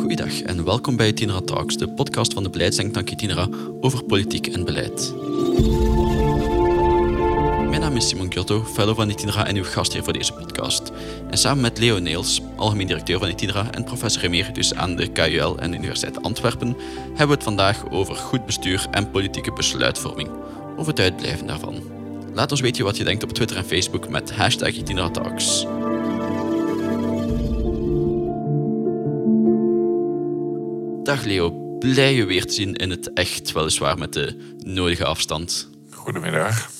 Goeiedag en welkom bij Itinera Talks, de podcast van de beleidsdenktank Itinera over politiek en beleid. Mijn naam is Simon Giotto, fellow van Itinera en uw gastheer voor deze podcast. En samen met Leo Neels, algemeen directeur van Itinera en professor emeritus aan de KUL en de Universiteit Antwerpen, hebben we het vandaag over goed bestuur en politieke besluitvorming, of het uitblijven daarvan. Laat ons weten wat je denkt op Twitter en Facebook met hashtag Itinera Talks. Dag Leo, blij je weer te zien in het echt, weliswaar met de nodige afstand. Goedemiddag.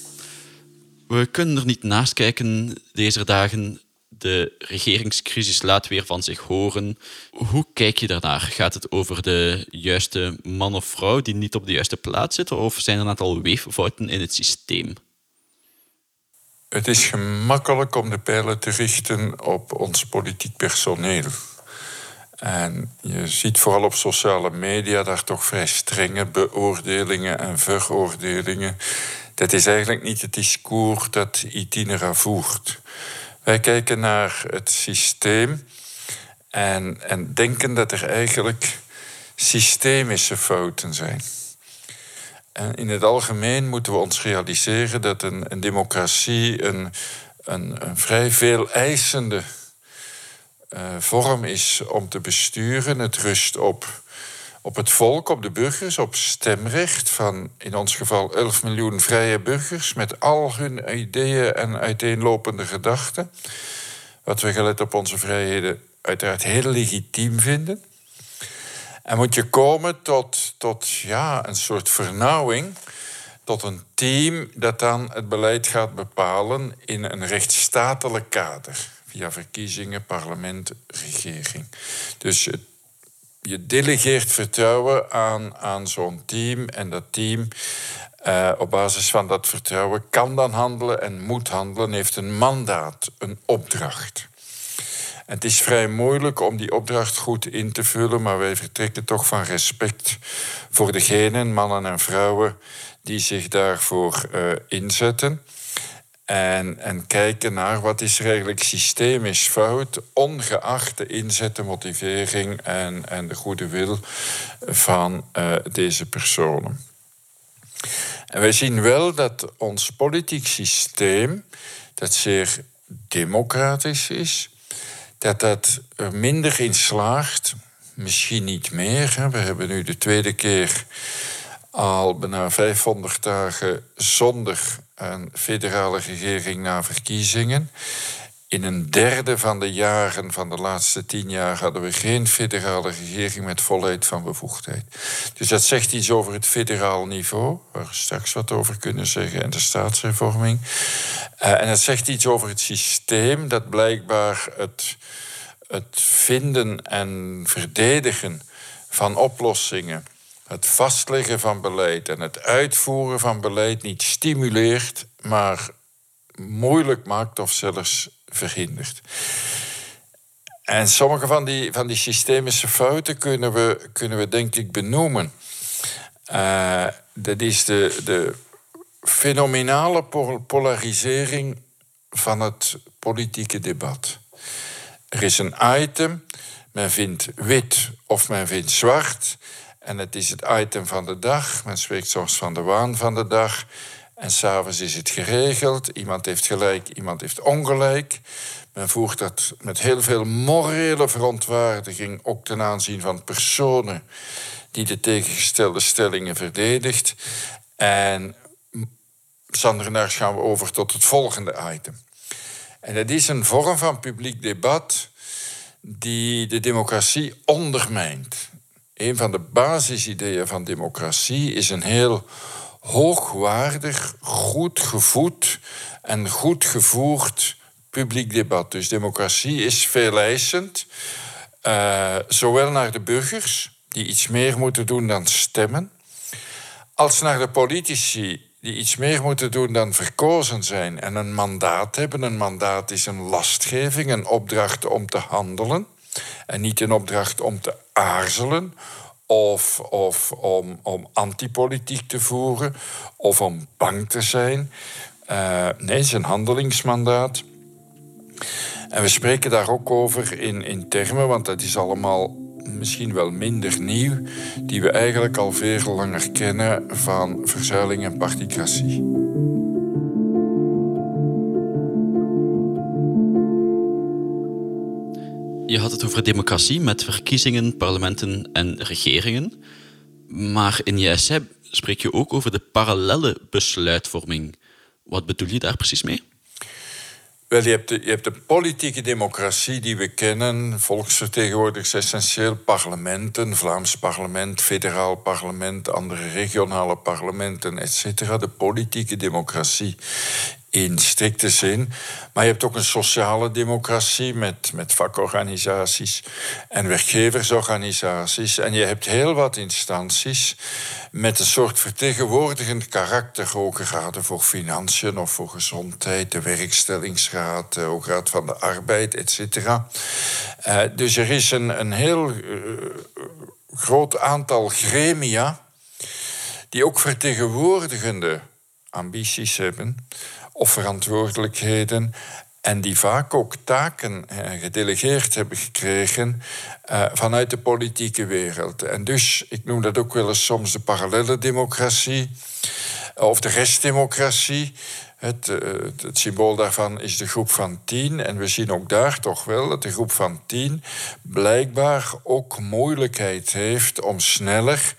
We kunnen er niet naast kijken deze dagen. De regeringscrisis laat weer van zich horen. Hoe kijk je daarnaar? Gaat het over de juiste man of vrouw die niet op de juiste plaats zitten, of zijn er een aantal weeffouten in het systeem? Het is gemakkelijk om de pijlen te richten op ons politiek personeel. En je ziet vooral op sociale media daar toch vrij strenge beoordelingen en veroordelingen. Dat is eigenlijk niet het discours dat Itinera voert. Wij kijken naar het systeem en, en denken dat er eigenlijk systemische fouten zijn. En in het algemeen moeten we ons realiseren dat een, een democratie een, een, een vrij veel eisende uh, vorm is om te besturen. Het rust op, op het volk, op de burgers, op stemrecht van in ons geval 11 miljoen vrije burgers met al hun ideeën en uiteenlopende gedachten. Wat we gelet op onze vrijheden uiteraard heel legitiem vinden. En moet je komen tot, tot ja, een soort vernauwing, tot een team dat dan het beleid gaat bepalen in een rechtsstatelijk kader via verkiezingen, parlement, regering. Dus je delegeert vertrouwen aan, aan zo'n team en dat team uh, op basis van dat vertrouwen kan dan handelen en moet handelen, heeft een mandaat, een opdracht. En het is vrij moeilijk om die opdracht goed in te vullen, maar wij vertrekken toch van respect voor degenen, mannen en vrouwen, die zich daarvoor uh, inzetten. En, en kijken naar wat is er eigenlijk systemisch fout, ongeacht de inzet, de motivering en, en de goede wil van uh, deze personen. En wij zien wel dat ons politiek systeem, dat zeer democratisch is, dat dat er minder in slaagt, misschien niet meer. We hebben nu de tweede keer al bijna 500 dagen zonder een federale regering na verkiezingen. In een derde van de jaren van de laatste tien jaar hadden we geen federale regering met volheid van bevoegdheid. Dus dat zegt iets over het federaal niveau, waar we straks wat over kunnen zeggen, en de staatshervorming. Uh, en het zegt iets over het systeem dat blijkbaar het, het vinden en verdedigen van oplossingen het vastleggen van beleid en het uitvoeren van beleid niet stimuleert, maar moeilijk maakt of zelfs verhindert. En sommige van die, van die systemische fouten kunnen we, kunnen we denk ik benoemen. Uh, dat is de, de fenomenale polarisering van het politieke debat. Er is een item, men vindt wit of men vindt zwart. En het is het item van de dag. Men spreekt soms van de waan van de dag. En s'avonds is het geregeld. Iemand heeft gelijk, iemand heeft ongelijk. Men voert dat met heel veel morele verontwaardiging, ook ten aanzien van personen die de tegengestelde stellingen verdedigt. En zandernaars gaan we over tot het volgende item. En dat is een vorm van publiek debat die de democratie ondermijnt een van de basisideeën van democratie is een heel hoogwaardig, goed gevoed en goed gevoerd publiek debat. Dus democratie is veeleisend, uh, zowel naar de burgers, die iets meer moeten doen dan stemmen, als naar de politici, die iets meer moeten doen dan verkozen zijn en een mandaat hebben. Een mandaat is een lastgeving, een opdracht om te handelen en niet een opdracht om te aarzelen of, of om, om antipolitiek te voeren of om bang te zijn. Uh, nee, een handelingsmandaat. En we spreken daar ook over in, in termen, want dat is allemaal misschien wel minder nieuw, die we eigenlijk al veel langer kennen van verzuiling en particratie. Je had het over democratie met verkiezingen, parlementen en regeringen. Maar in je essay spreek je ook over de parallelle besluitvorming. Wat bedoel je daar precies mee? Wel, je hebt, de, je hebt de politieke democratie die we kennen. Volksvertegenwoordigers essentieel, parlementen, Vlaams parlement, federaal parlement, andere regionale parlementen, etc. De politieke democratie in strikte zin. Maar je hebt ook een sociale democratie met, met vakorganisaties en werkgeversorganisaties. En je hebt heel wat instanties met een soort vertegenwoordigend karakter. Hoge raden voor financiën of voor gezondheid, de werkstellingsraad, de Hoge Raad van de Arbeid, etc. Uh, dus er is een, een heel uh, groot aantal gremia die ook vertegenwoordigende ambities hebben of verantwoordelijkheden. En die vaak ook taken eh, gedelegeerd hebben gekregen uh, vanuit de politieke wereld. En dus, ik noem dat ook wel eens soms de parallele democratie of de restdemocratie. Het, het, het, symbool daarvan is de groep van tien. En we zien ook daar toch wel dat de groep van tien blijkbaar ook moeilijkheid heeft om sneller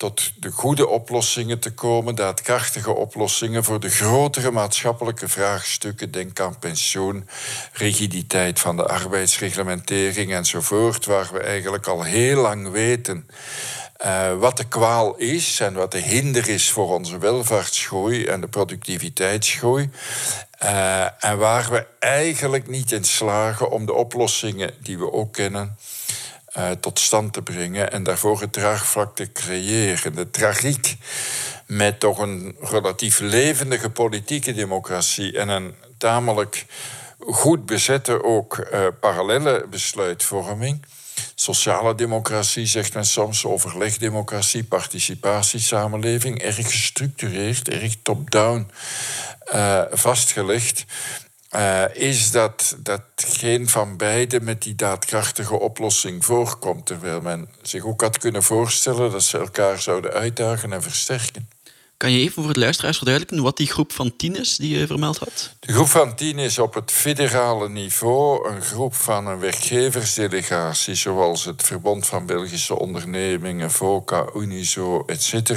tot de goede oplossingen te komen, daadkrachtige oplossingen voor de grotere maatschappelijke vraagstukken. Denk aan pensioen, rigiditeit van de arbeidsreglementering enzovoort, waar we eigenlijk al heel lang weten uh, wat de kwaal is en wat de hinder is voor onze welvaartsgroei en de productiviteitsgroei. Uh, en waar we eigenlijk niet in slagen om de oplossingen die we ook kennen uh, tot stand te brengen en daarvoor het draagvlak te creëren. De tragiek met toch een relatief levendige politieke democratie en een tamelijk goed bezette ook uh, parallele besluitvorming. Sociale democratie zegt men soms, overlegdemocratie, participatiesamenleving, erg gestructureerd, erg top-down uh, vastgelegd. Uh, is dat, dat geen van beide met die daadkrachtige oplossing voorkomt. Terwijl men zich ook had kunnen voorstellen dat ze elkaar zouden uitdagen en versterken. Kan je even voor het luisteraars verduidelijken wat die groep van tien is die je vermeld had? De groep van tien is op het federale niveau een groep van een werkgeversdelegatie, zoals het Verbond van Belgische Ondernemingen, VOCA, Unizo, etc.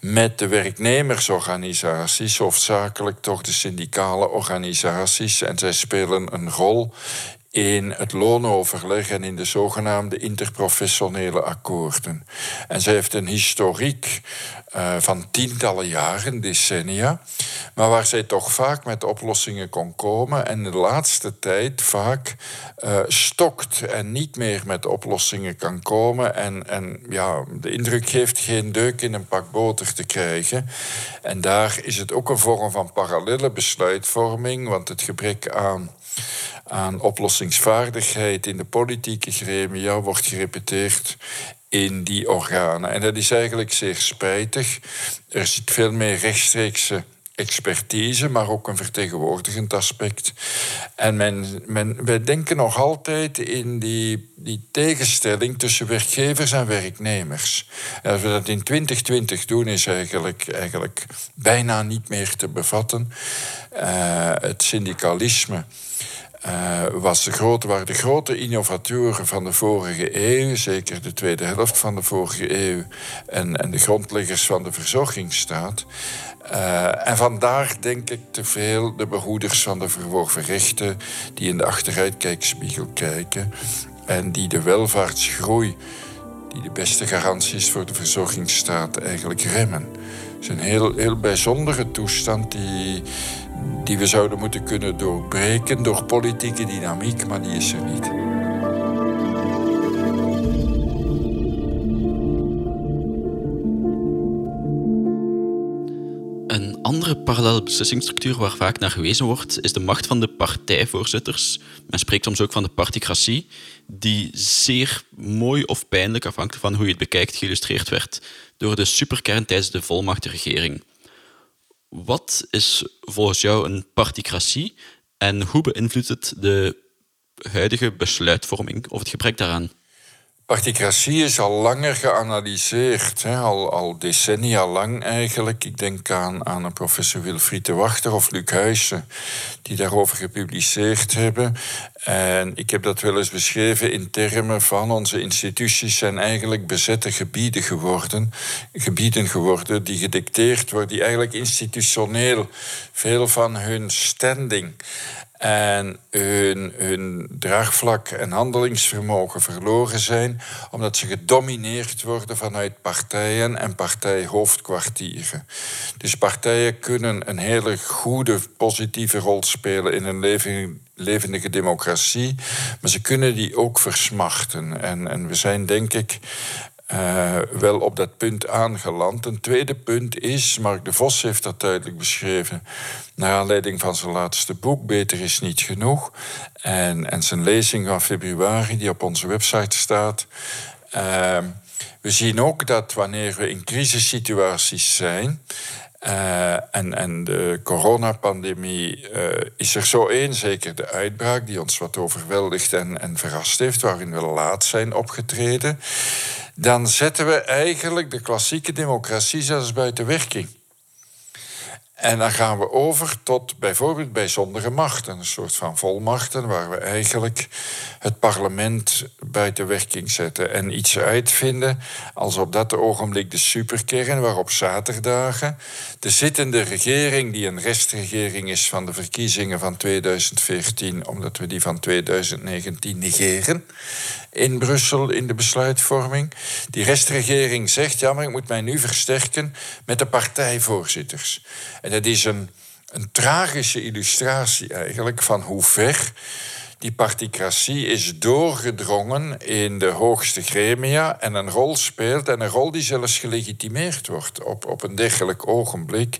Met de werknemersorganisaties, hoofdzakelijk toch de syndicale organisaties. En zij spelen een rol in het loonoverleg en in de zogenaamde interprofessionele akkoorden. En zij heeft een historiek uh, van tientallen jaren, decennia, maar waar zij toch vaak met oplossingen kon komen en de laatste tijd vaak uh, stokt en niet meer met oplossingen kan komen en, en ja, de indruk geeft geen deuk in een pak boter te krijgen. En daar is het ook een vorm van parallele besluitvorming, want het gebrek aan aan oplossingsvaardigheid in de politieke gremia wordt gerepeteerd in die organen. En dat is eigenlijk zeer spijtig. Er zit veel meer rechtstreekse expertise, maar ook een vertegenwoordigend aspect. En men, men, wij denken nog altijd in die, die tegenstelling tussen werkgevers en werknemers. Als we dat in 2020 doen, is eigenlijk, eigenlijk bijna niet meer te bevatten. Uh, het syndicalisme uh, was grote, waren de grote innovatoren van de vorige eeuw, zeker de tweede helft van de vorige eeuw, en, en de grondleggers van de verzorgingsstaat. Uh, en vandaar denk ik te veel de behoeders van de verworven rechten die in de achteruitkijkspiegel kijken en die de welvaartsgroei, die de beste garantie is voor de verzorgingsstaat, eigenlijk remmen. Het is een heel, heel bijzondere toestand die, die we zouden moeten kunnen doorbreken door politieke dynamiek, maar die is er niet. Een andere parallele beslissingsstructuur waar vaak naar gewezen wordt, is de macht van de partijvoorzitters. Men spreekt soms ook van de particratie, die zeer mooi of pijnlijk, afhankelijk van hoe je het bekijkt, geïllustreerd werd door de superkern tijdens de volmachtigregering. Wat is volgens jou een particratie en hoe beïnvloedt het de huidige besluitvorming of het gebrek daaraan? Particratie is al langer geanalyseerd, hè, al, decennia lang eigenlijk. Ik denk aan, aan professor Wilfried de Wachter of Luc Huyssen, die daarover gepubliceerd hebben. En ik heb dat wel eens beschreven in termen van onze instituties zijn eigenlijk bezette gebieden geworden. Gebieden geworden die gedicteerd worden, die eigenlijk institutioneel veel van hun standing en hun, hun draagvlak en handelingsvermogen verloren zijn, omdat ze gedomineerd worden vanuit partijen en partijhoofdkwartieren. Dus partijen kunnen een hele goede, positieve rol spelen in een levendige democratie, maar ze kunnen die ook versmachten. En, en we zijn, denk ik, uh, wel op dat punt aangeland. Een tweede punt is, Mark de Vos heeft dat duidelijk beschreven, naar aanleiding van zijn laatste boek, Beter is niet genoeg, en, en zijn lezing van februari, die op onze website staat. Uh, we zien ook dat wanneer we in crisissituaties zijn, uh, en, en de coronapandemie uh, is er zo één, zeker de uitbraak, die ons wat overweldigd en, en verrast heeft, waarin we laat zijn opgetreden dan zetten we eigenlijk de klassieke democratie zelfs buiten werking. En dan gaan we over tot bijvoorbeeld bijzondere machten, een soort van volmachten, waar we eigenlijk het parlement buiten werking zetten en iets uitvinden als op dat ogenblik de superkern, waarop zaterdagen de zittende regering, die een restregering is van de verkiezingen van 2014, omdat we die van 2019 negeren, in Brussel in de besluitvorming. Die restregering zegt, ja, maar ik moet mij nu versterken met de partijvoorzitters. En dat is een, een tragische illustratie eigenlijk van hoe ver die particratie is doorgedrongen in de hoogste gremia en een rol speelt, en een rol die zelfs gelegitimeerd wordt op, op een dergelijk ogenblik.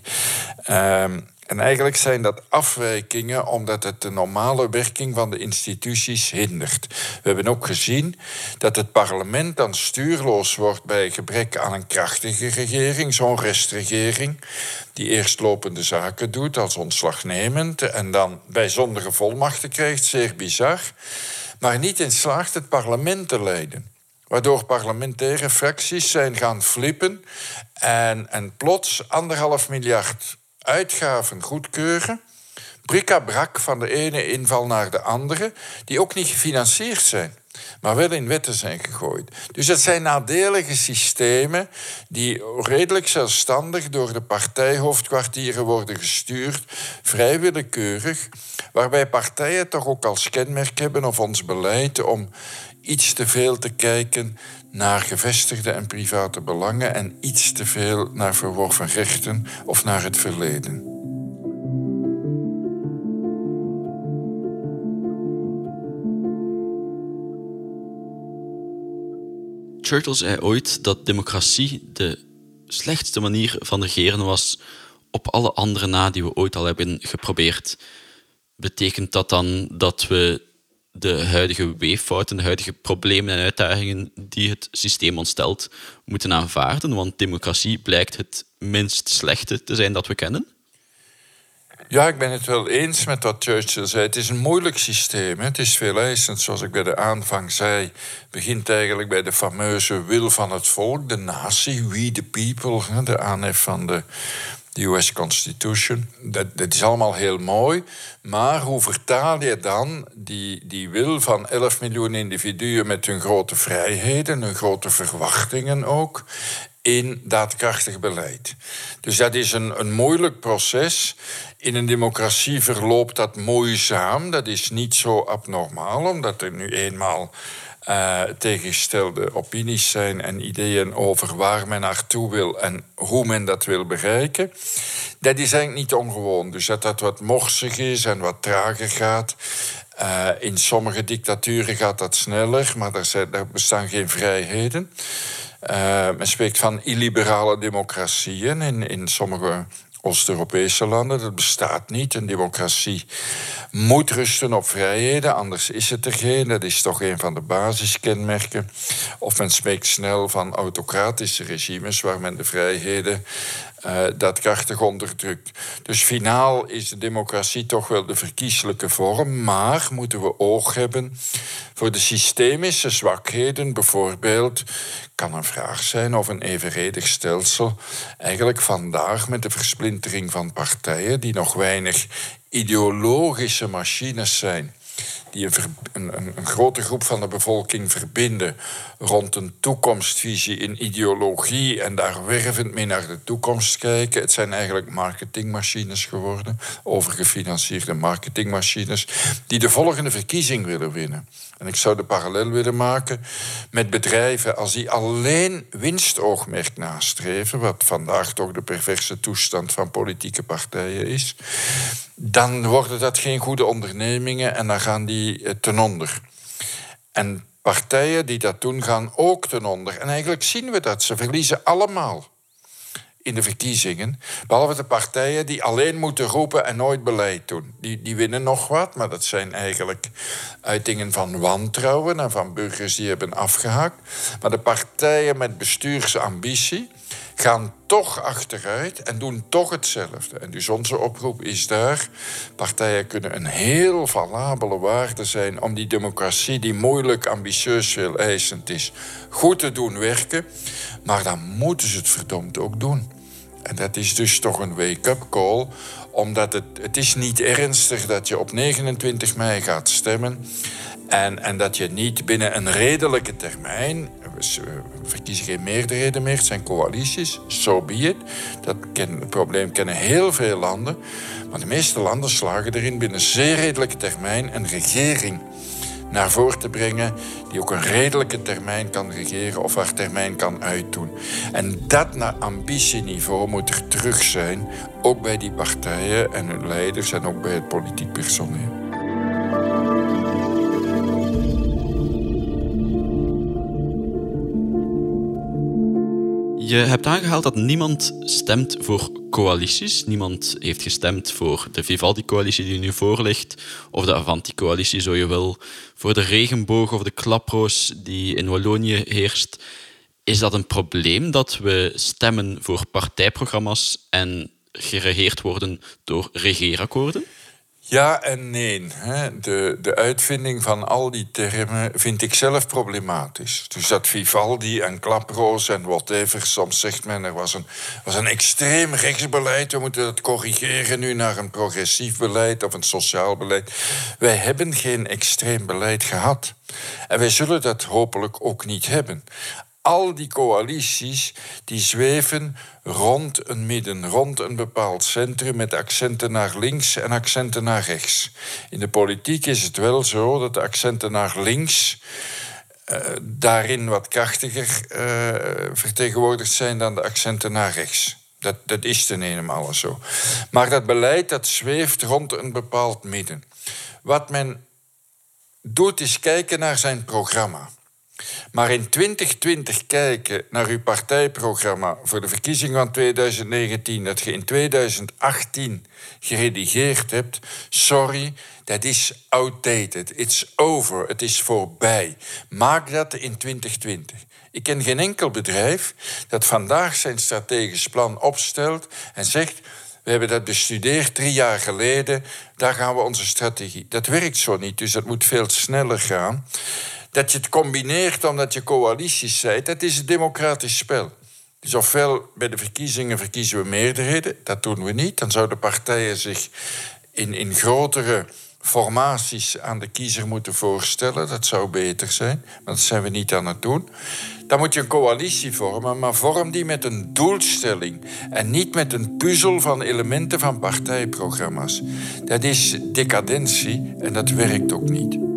Uh, en eigenlijk zijn dat afwijkingen omdat het de normale werking van de instituties hindert. We hebben ook gezien dat het parlement dan stuurloos wordt bij gebrek aan een krachtige regering, zo'n restregering, die eerst lopende zaken doet als ontslagnemend en dan bijzondere volmachten krijgt, zeer bizar, maar niet in slaagt het parlement te leiden waardoor parlementaire fracties zijn gaan flippen en, en plots anderhalf miljard uitgaven goedkeuren. Brika-brak van de ene inval naar de andere, die ook niet gefinancierd zijn, maar wel in wetten zijn gegooid. Dus het zijn nadelige systemen die redelijk zelfstandig door de partijhoofdkwartieren worden gestuurd, vrij willekeurig, waarbij partijen toch ook als kenmerk hebben of ons beleid om iets te veel te kijken naar gevestigde en private belangen en iets te veel naar verworven rechten of naar het verleden. Churchill zei ooit dat democratie de slechtste manier van regeren was op alle andere na die we ooit al hebben geprobeerd. Betekent dat dan dat we de huidige weeffouten, de huidige problemen en uitdagingen die het systeem ons stelt, moeten aanvaarden? Want democratie blijkt het minst slechte te zijn dat we kennen. Ja, ik ben het wel eens met wat Churchill zei. Het is een moeilijk systeem. Het is veel zoals ik bij de aanvang zei. begint eigenlijk bij de fameuze wil van het volk, de natie, we the people, de aanhef van de de US Constitution. Dat, dat, is allemaal heel mooi. Maar hoe vertaal je dan die, die wil van 11 miljoen individuen met hun grote vrijheden, hun grote verwachtingen ook, in daadkrachtig beleid? Dus dat is een, een moeilijk proces. In een democratie verloopt dat moeizaam. Dat is niet zo abnormaal, omdat er nu eenmaal uh, tegengestelde opinies zijn en ideeën over waar men naartoe wil en hoe men dat wil bereiken. Dat is eigenlijk niet ongewoon. Dus dat dat wat morsig is en wat trager gaat. Uh, in sommige dictaturen gaat dat sneller, maar daar, zijn, bestaan geen vrijheden. Uh, men spreekt van illiberale democratieën in, in sommige Oost-Europese landen. Dat bestaat niet. Een democratie moet rusten op vrijheden, anders is het er geen. Dat is toch een van de basiskenmerken. Of men spreekt snel van autocratische regimes waar men de vrijheden uh, dat krachtig onderdrukt. Dus finaal is de democratie toch wel de verkieslijke vorm, maar moeten we oog hebben voor de systemische zwakheden. Bijvoorbeeld kan een vraag zijn of een evenredig stelsel eigenlijk vandaag met de versplintering van partijen die nog weinig ideologische machines zijn die een, een, grote groep van de bevolking verbinden rond een toekomstvisie, een ideologie en daar wervend mee naar de toekomst kijken. Het zijn eigenlijk marketingmachines geworden, overgefinancierde marketingmachines, die de volgende verkiezing willen winnen. En ik zou de parallel willen maken met bedrijven als die alleen winstoogmerk nastreven, wat vandaag toch de perverse toestand van politieke partijen is, dan worden dat geen goede ondernemingen en dan gaan die eh, ten onder. En partijen die dat doen, gaan ook ten onder. En eigenlijk zien we dat. Ze verliezen allemaal in de verkiezingen. Behalve de partijen die alleen moeten roepen en nooit beleid doen. Die, die winnen nog wat, maar dat zijn eigenlijk uitingen van wantrouwen en van burgers die hebben afgehaakt. Maar de partijen met bestuursambitie gaan toch achteruit en doen toch hetzelfde. En dus onze oproep is daar: partijen kunnen een heel valabele waarde zijn om die democratie, die moeilijk, ambitieus, veel eisend is, goed te doen werken. Maar dan moeten ze het verdomd ook doen. En dat is dus toch een wake-up call, omdat het, het is niet ernstig dat je op 29 mei gaat stemmen en, en dat je niet binnen een redelijke termijn, verkiezen geen meerderheden meer, het zijn coalities, so be it. Dat probleem kennen heel veel landen. Maar de meeste landen slagen erin binnen zeer redelijke termijn een regering naar voren te brengen die ook een redelijke termijn kan regeren of haar termijn kan uitdoen. En dat naar ambitieniveau moet er terug zijn, ook bij die partijen en hun leiders en ook bij het politiek personeel. Je hebt aangehaald dat niemand stemt voor coalities. Niemand heeft gestemd voor de Vivaldi-coalitie die nu voor ligt, of de Avanti-coalitie, zo je wil, voor de regenboog of de klaproos die in Wallonië heerst. Is dat een probleem dat we stemmen voor partijprogramma's en geregeerd worden door regeerakkoorden? Ja en nee. De, de uitvinding van al die termen vind ik zelf problematisch. Dus dat Vivaldi en Klaproos en whatever, soms zegt men er was een, was een extreem rechtsbeleid, we moeten dat corrigeren nu naar een progressief beleid of een sociaal beleid. Wij hebben geen extreem beleid gehad. En wij zullen dat hopelijk ook niet hebben al die coalities die zweven rond een midden, rond een bepaald centrum met accenten naar links en accenten naar rechts. In de politiek is het wel zo dat de accenten naar links uh, daarin wat krachtiger uh, vertegenwoordigd zijn dan de accenten naar rechts. Dat, dat is ten eenmaal zo. Maar dat beleid dat zweeft rond een bepaald midden. Wat men doet is kijken naar zijn programma. Maar in 2020 kijken naar uw partijprogramma voor de verkiezing van 2019, dat je in 2018 geredigeerd hebt, sorry, dat is outdated. It's over. Het is voorbij. Maak dat in 2020. Ik ken geen enkel bedrijf dat vandaag zijn strategisch plan opstelt en zegt. We hebben dat bestudeerd drie jaar geleden. Daar gaan we onze strategie. Dat werkt zo niet, dus dat moet veel sneller gaan. Dat je het combineert omdat je coalities zijt, dat is een democratisch spel. Dus ofwel bij de verkiezingen verkiezen we meerderheden, dat doen we niet. Dan zouden partijen zich in, in grotere formaties aan de kiezer moeten voorstellen. Dat zou beter zijn, maar dat zijn we niet aan het doen. Dan moet je een coalitie vormen, maar vorm die met een doelstelling en niet met een puzzel van elementen van partijprogramma's. Dat is decadentie en dat werkt ook niet.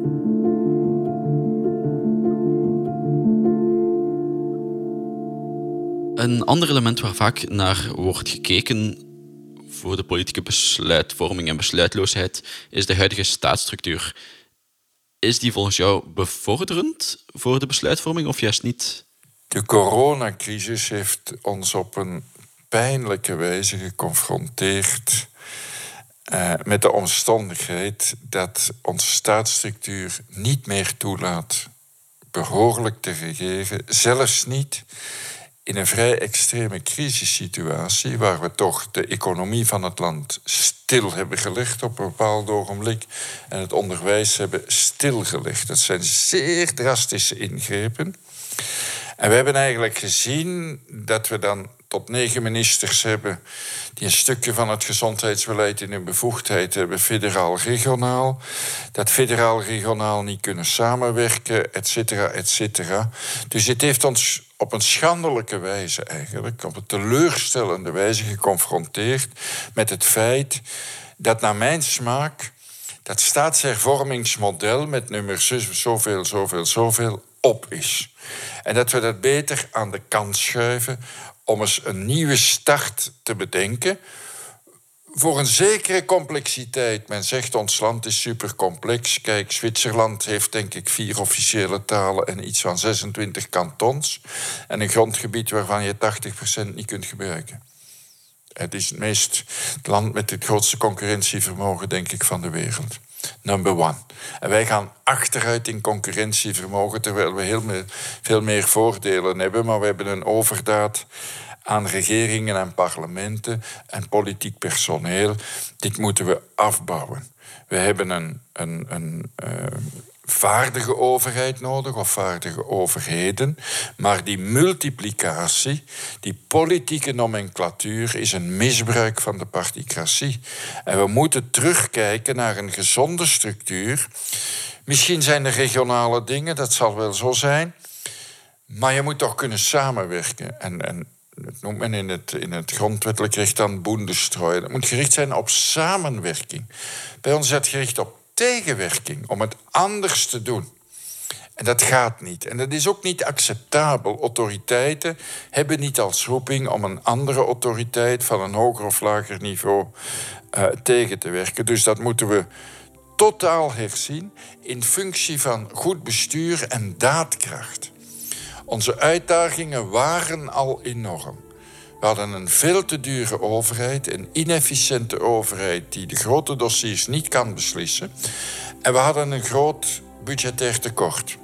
Een ander element waar vaak naar wordt gekeken voor de politieke besluitvorming en besluitloosheid is de huidige staatsstructuur. Is die volgens jou bevorderend voor de besluitvorming of juist niet? De coronacrisis heeft ons op een pijnlijke wijze geconfronteerd uh, met de omstandigheid dat onze staatsstructuur niet meer toelaat behoorlijk te regeren, zelfs niet in een vrij extreme crisissituatie, waar we toch de economie van het land stil hebben gelegd op een bepaald ogenblik en het onderwijs hebben stilgelegd. Dat zijn zeer drastische ingrepen. En we hebben eigenlijk gezien dat we dan tot negen ministers hebben die een stukje van het gezondheidsbeleid in hun bevoegdheid hebben, federaal-regionaal. Dat federaal-regionaal niet kunnen samenwerken, et cetera, et cetera. Dus dit heeft ons op een schandelijke wijze eigenlijk, op een teleurstellende wijze geconfronteerd met het feit dat naar mijn smaak dat staatshervormingsmodel met nummer zoveel, zoveel, zoveel op is. En dat we dat beter aan de kant schuiven om eens een nieuwe start te bedenken. Voor een zekere complexiteit. Men zegt ons land is supercomplex. Kijk, Zwitserland heeft denk ik vier officiële talen en iets van 26 kantons. En een grondgebied waarvan je 80% niet kunt gebruiken. Het is het meest het land met het grootste concurrentievermogen, denk ik, van de wereld number one. En wij gaan achteruit in concurrentievermogen, terwijl we heel veel meer voordelen hebben, maar we hebben een overdaad aan regeringen en parlementen en politiek personeel. Dit moeten we afbouwen. We hebben een, een, een uh, vaardige overheid nodig of vaardige overheden. Maar die multiplicatie, die politieke nomenclatuur, is een misbruik van de particratie. En we moeten terugkijken naar een gezonde structuur. Misschien zijn er regionale dingen, dat zal wel zo zijn. Maar je moet toch kunnen samenwerken. En, en dat noemt men in het, in het grondwettelijk recht dan boendestrooien. Dat moet gericht zijn op samenwerking. Bij ons is het gericht op tegenwerking, om het anders te doen. En dat gaat niet. En dat is ook niet acceptabel. Autoriteiten hebben niet als roeping om een andere autoriteit van een hoger of lager niveau uh, tegen te werken. Dus dat moeten we totaal herzien in functie van goed bestuur en daadkracht. Onze uitdagingen waren al enorm. We hadden een veel te dure overheid, een inefficiënte overheid die de grote dossiers niet kan beslissen. En we hadden een groot budgetair tekort.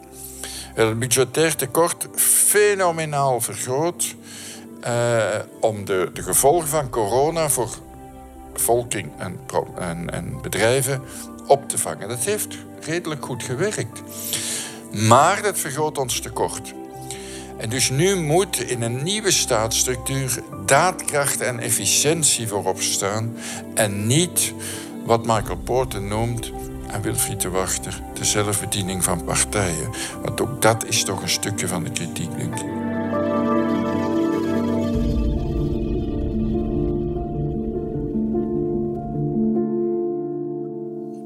We het budgetair tekort fenomenaal vergroot eh, om de, de gevolgen van corona voor bevolking en, en, en bedrijven op te vangen. Dat heeft redelijk goed gewerkt. Maar dat vergroot ons tekort. En dus nu moet in een nieuwe staatsstructuur daadkracht en efficiëntie voorop staan en niet wat Michael Porter noemt en Wilfried de Wachter de zelfbediening van partijen. Want ook dat is toch een stukje van de kritiek, denk ik.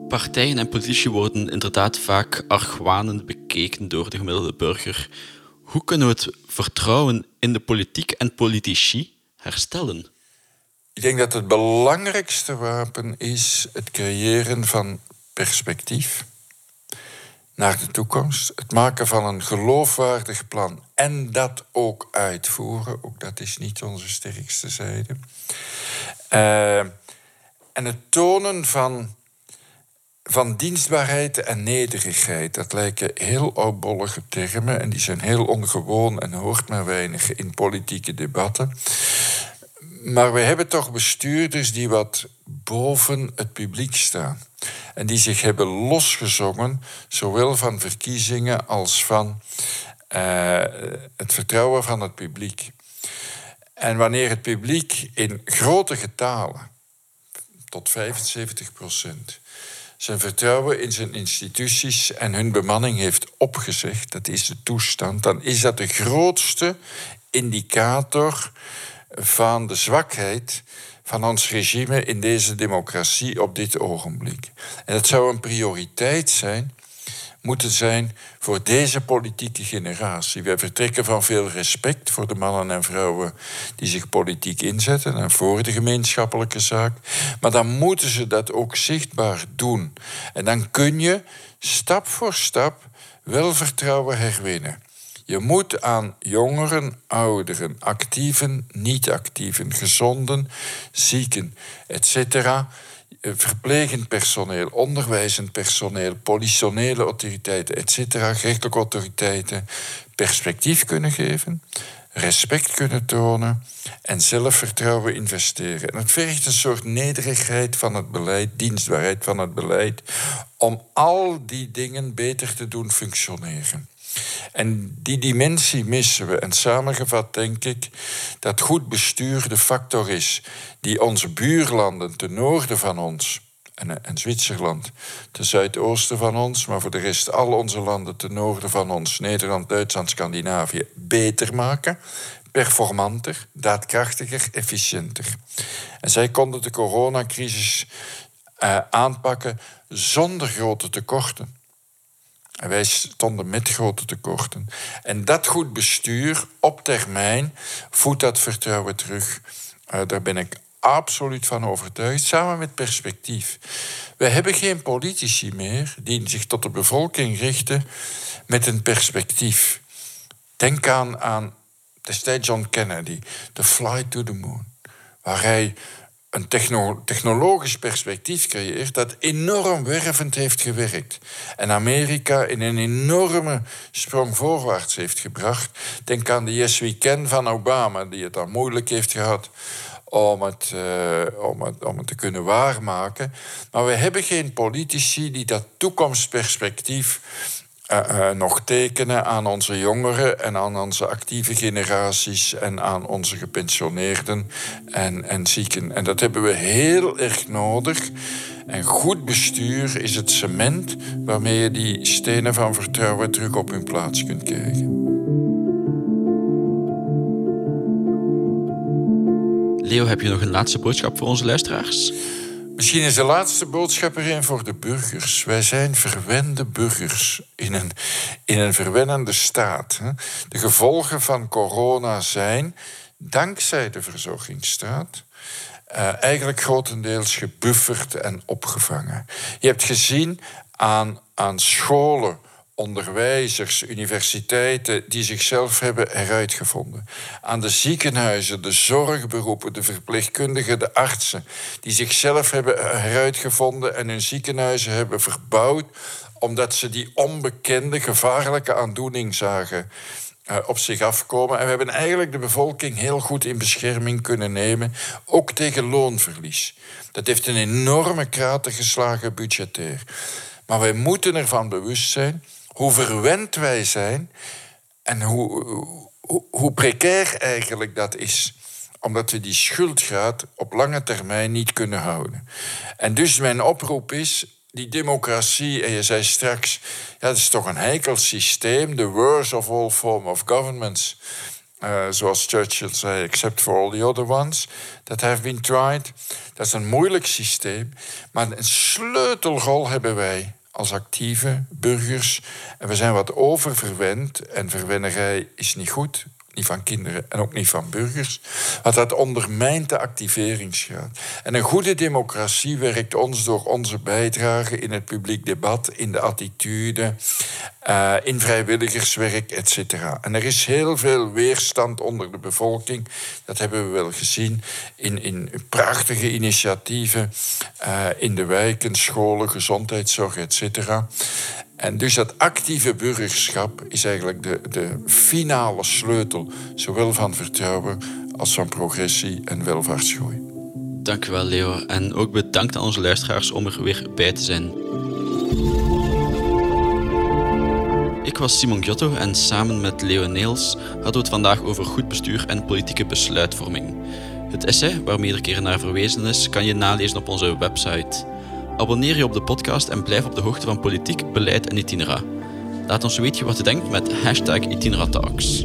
Partijen en politici worden inderdaad vaak argwanend bekeken door de gemiddelde burger. Hoe kunnen we het vertrouwen in de politiek en politici herstellen? Ik denk dat het belangrijkste wapen is het creëren van perspectief naar de toekomst. Het maken van een geloofwaardig plan en dat ook uitvoeren. Ook dat is niet onze sterkste zijde. Uh, en het tonen van van dienstbaarheid en nederigheid. Dat lijken heel oudbollige termen en die zijn heel ongewoon en hoort maar weinig in politieke debatten. Maar we hebben toch bestuurders die wat boven het publiek staan. En die zich hebben losgezongen, zowel van verkiezingen als van uh, het vertrouwen van het publiek. En wanneer het publiek in grote getalen, tot 75 procent, zijn vertrouwen in zijn instituties en hun bemanning heeft opgezegd, dat is de toestand, dan is dat de grootste indicator van de zwakheid van ons regime in deze democratie op dit ogenblik. En dat zou een prioriteit zijn moeten zijn voor deze politieke generatie. Wij vertrekken van veel respect voor de mannen en vrouwen die zich politiek inzetten en voor de gemeenschappelijke zaak. Maar dan moeten ze dat ook zichtbaar doen. En dan kun je stap voor stap wel vertrouwen herwinnen. Je moet aan jongeren, ouderen, actieven, niet-actieven, gezonden, zieken, etc verplegend personeel, onderwijzend personeel, politionele autoriteiten, etc., gerechtelijke autoriteiten, perspectief kunnen geven, respect kunnen tonen en zelfvertrouwen investeren. En het vergt een soort nederigheid van het beleid, dienstbaarheid van het beleid, om al die dingen beter te doen functioneren. En die dimensie missen we. En samengevat denk ik dat goed bestuur de factor is die onze buurlanden ten noorden van ons en, en Zwitserland ten zuidoosten van ons, maar voor de rest al onze landen ten noorden van ons, Nederland, Duitsland, Scandinavië, beter maken. Performanter, daadkrachtiger, efficiënter. En zij konden de coronacrisis uh, aanpakken zonder grote tekorten. En wij stonden met grote tekorten. En dat goed bestuur op termijn voedt dat vertrouwen terug. Uh, daar ben ik absoluut van overtuigd, samen met perspectief. We hebben geen politici meer die zich tot de bevolking richten met een perspectief. Denk aan, aan destijds John Kennedy, The Flight to the Moon, waar hij een technologisch perspectief creëert dat enorm wervend heeft gewerkt. En Amerika in een enorme sprong voorwaarts heeft gebracht. Denk aan de Yes We van Obama, die het dan moeilijk heeft gehad om het, uh, om, het, om het te kunnen waarmaken. Maar we hebben geen politici die dat toekomstperspectief uh, uh, nog tekenen aan onze jongeren en aan onze actieve generaties en aan onze gepensioneerden en, en zieken. En dat hebben we heel erg nodig. En goed bestuur is het cement waarmee je die stenen van vertrouwen terug op hun plaats kunt krijgen. Leo, heb je nog een laatste boodschap voor onze luisteraars? Misschien is de laatste boodschap er een voor de burgers. Wij zijn verwende burgers in een, in een verwennende staat. De gevolgen van corona zijn, dankzij de verzorgingsstaat, uh, eigenlijk grotendeels gebufferd en opgevangen. Je hebt gezien aan, aan scholen onderwijzers, universiteiten die zichzelf hebben heruitgevonden. Aan de ziekenhuizen, de zorgberoepen, de verpleegkundigen, de artsen, die zichzelf hebben heruitgevonden en hun ziekenhuizen hebben verbouwd omdat ze die onbekende, gevaarlijke aandoening zagen uh, op zich afkomen. En we hebben eigenlijk de bevolking heel goed in bescherming kunnen nemen, ook tegen loonverlies. Dat heeft een enorme krater geslagen budgetair. Maar wij moeten ervan bewust zijn hoe verwend wij zijn en hoe, hoe, hoe precair eigenlijk dat is omdat we die schuldgraad op lange termijn niet kunnen houden. En dus mijn oproep is, die democratie, en je zei straks, ja, dat is toch een heikel systeem, the worst of all form of governments. Uh, zoals Churchill zei, except for all the other ones that have been tried. Dat is een moeilijk systeem, maar een sleutelrol hebben wij als actieve burgers. En we zijn wat oververwend. En verwennerij is niet goed niet van kinderen en ook niet van burgers. Want dat ondermijnt de activeringsgraad. En een goede democratie werkt ons door onze bijdrage in het publiek debat, in de attitude, uh, in vrijwilligerswerk, etc. En er is heel veel weerstand onder de bevolking. Dat hebben we wel gezien in, in prachtige initiatieven uh, in de wijken, scholen, gezondheidszorg, etc. En dus dat actieve burgerschap is eigenlijk de, de finale sleutel, zowel van vertrouwen als van progressie en welvaartsgroei. Dankjewel Leo en ook bedankt aan onze luisteraars om er weer bij te zijn. Ik was Simon Giotto en samen met Leo Neels hadden we het vandaag over goed bestuur en politieke besluitvorming. Het essay, waar meerdere keren naar verwezen is, kan je nalezen op onze website. Abonneer je op de podcast en blijf op de hoogte van politiek, beleid en itinera. Laat ons weten wat je denkt met hashtag Itinera Talks.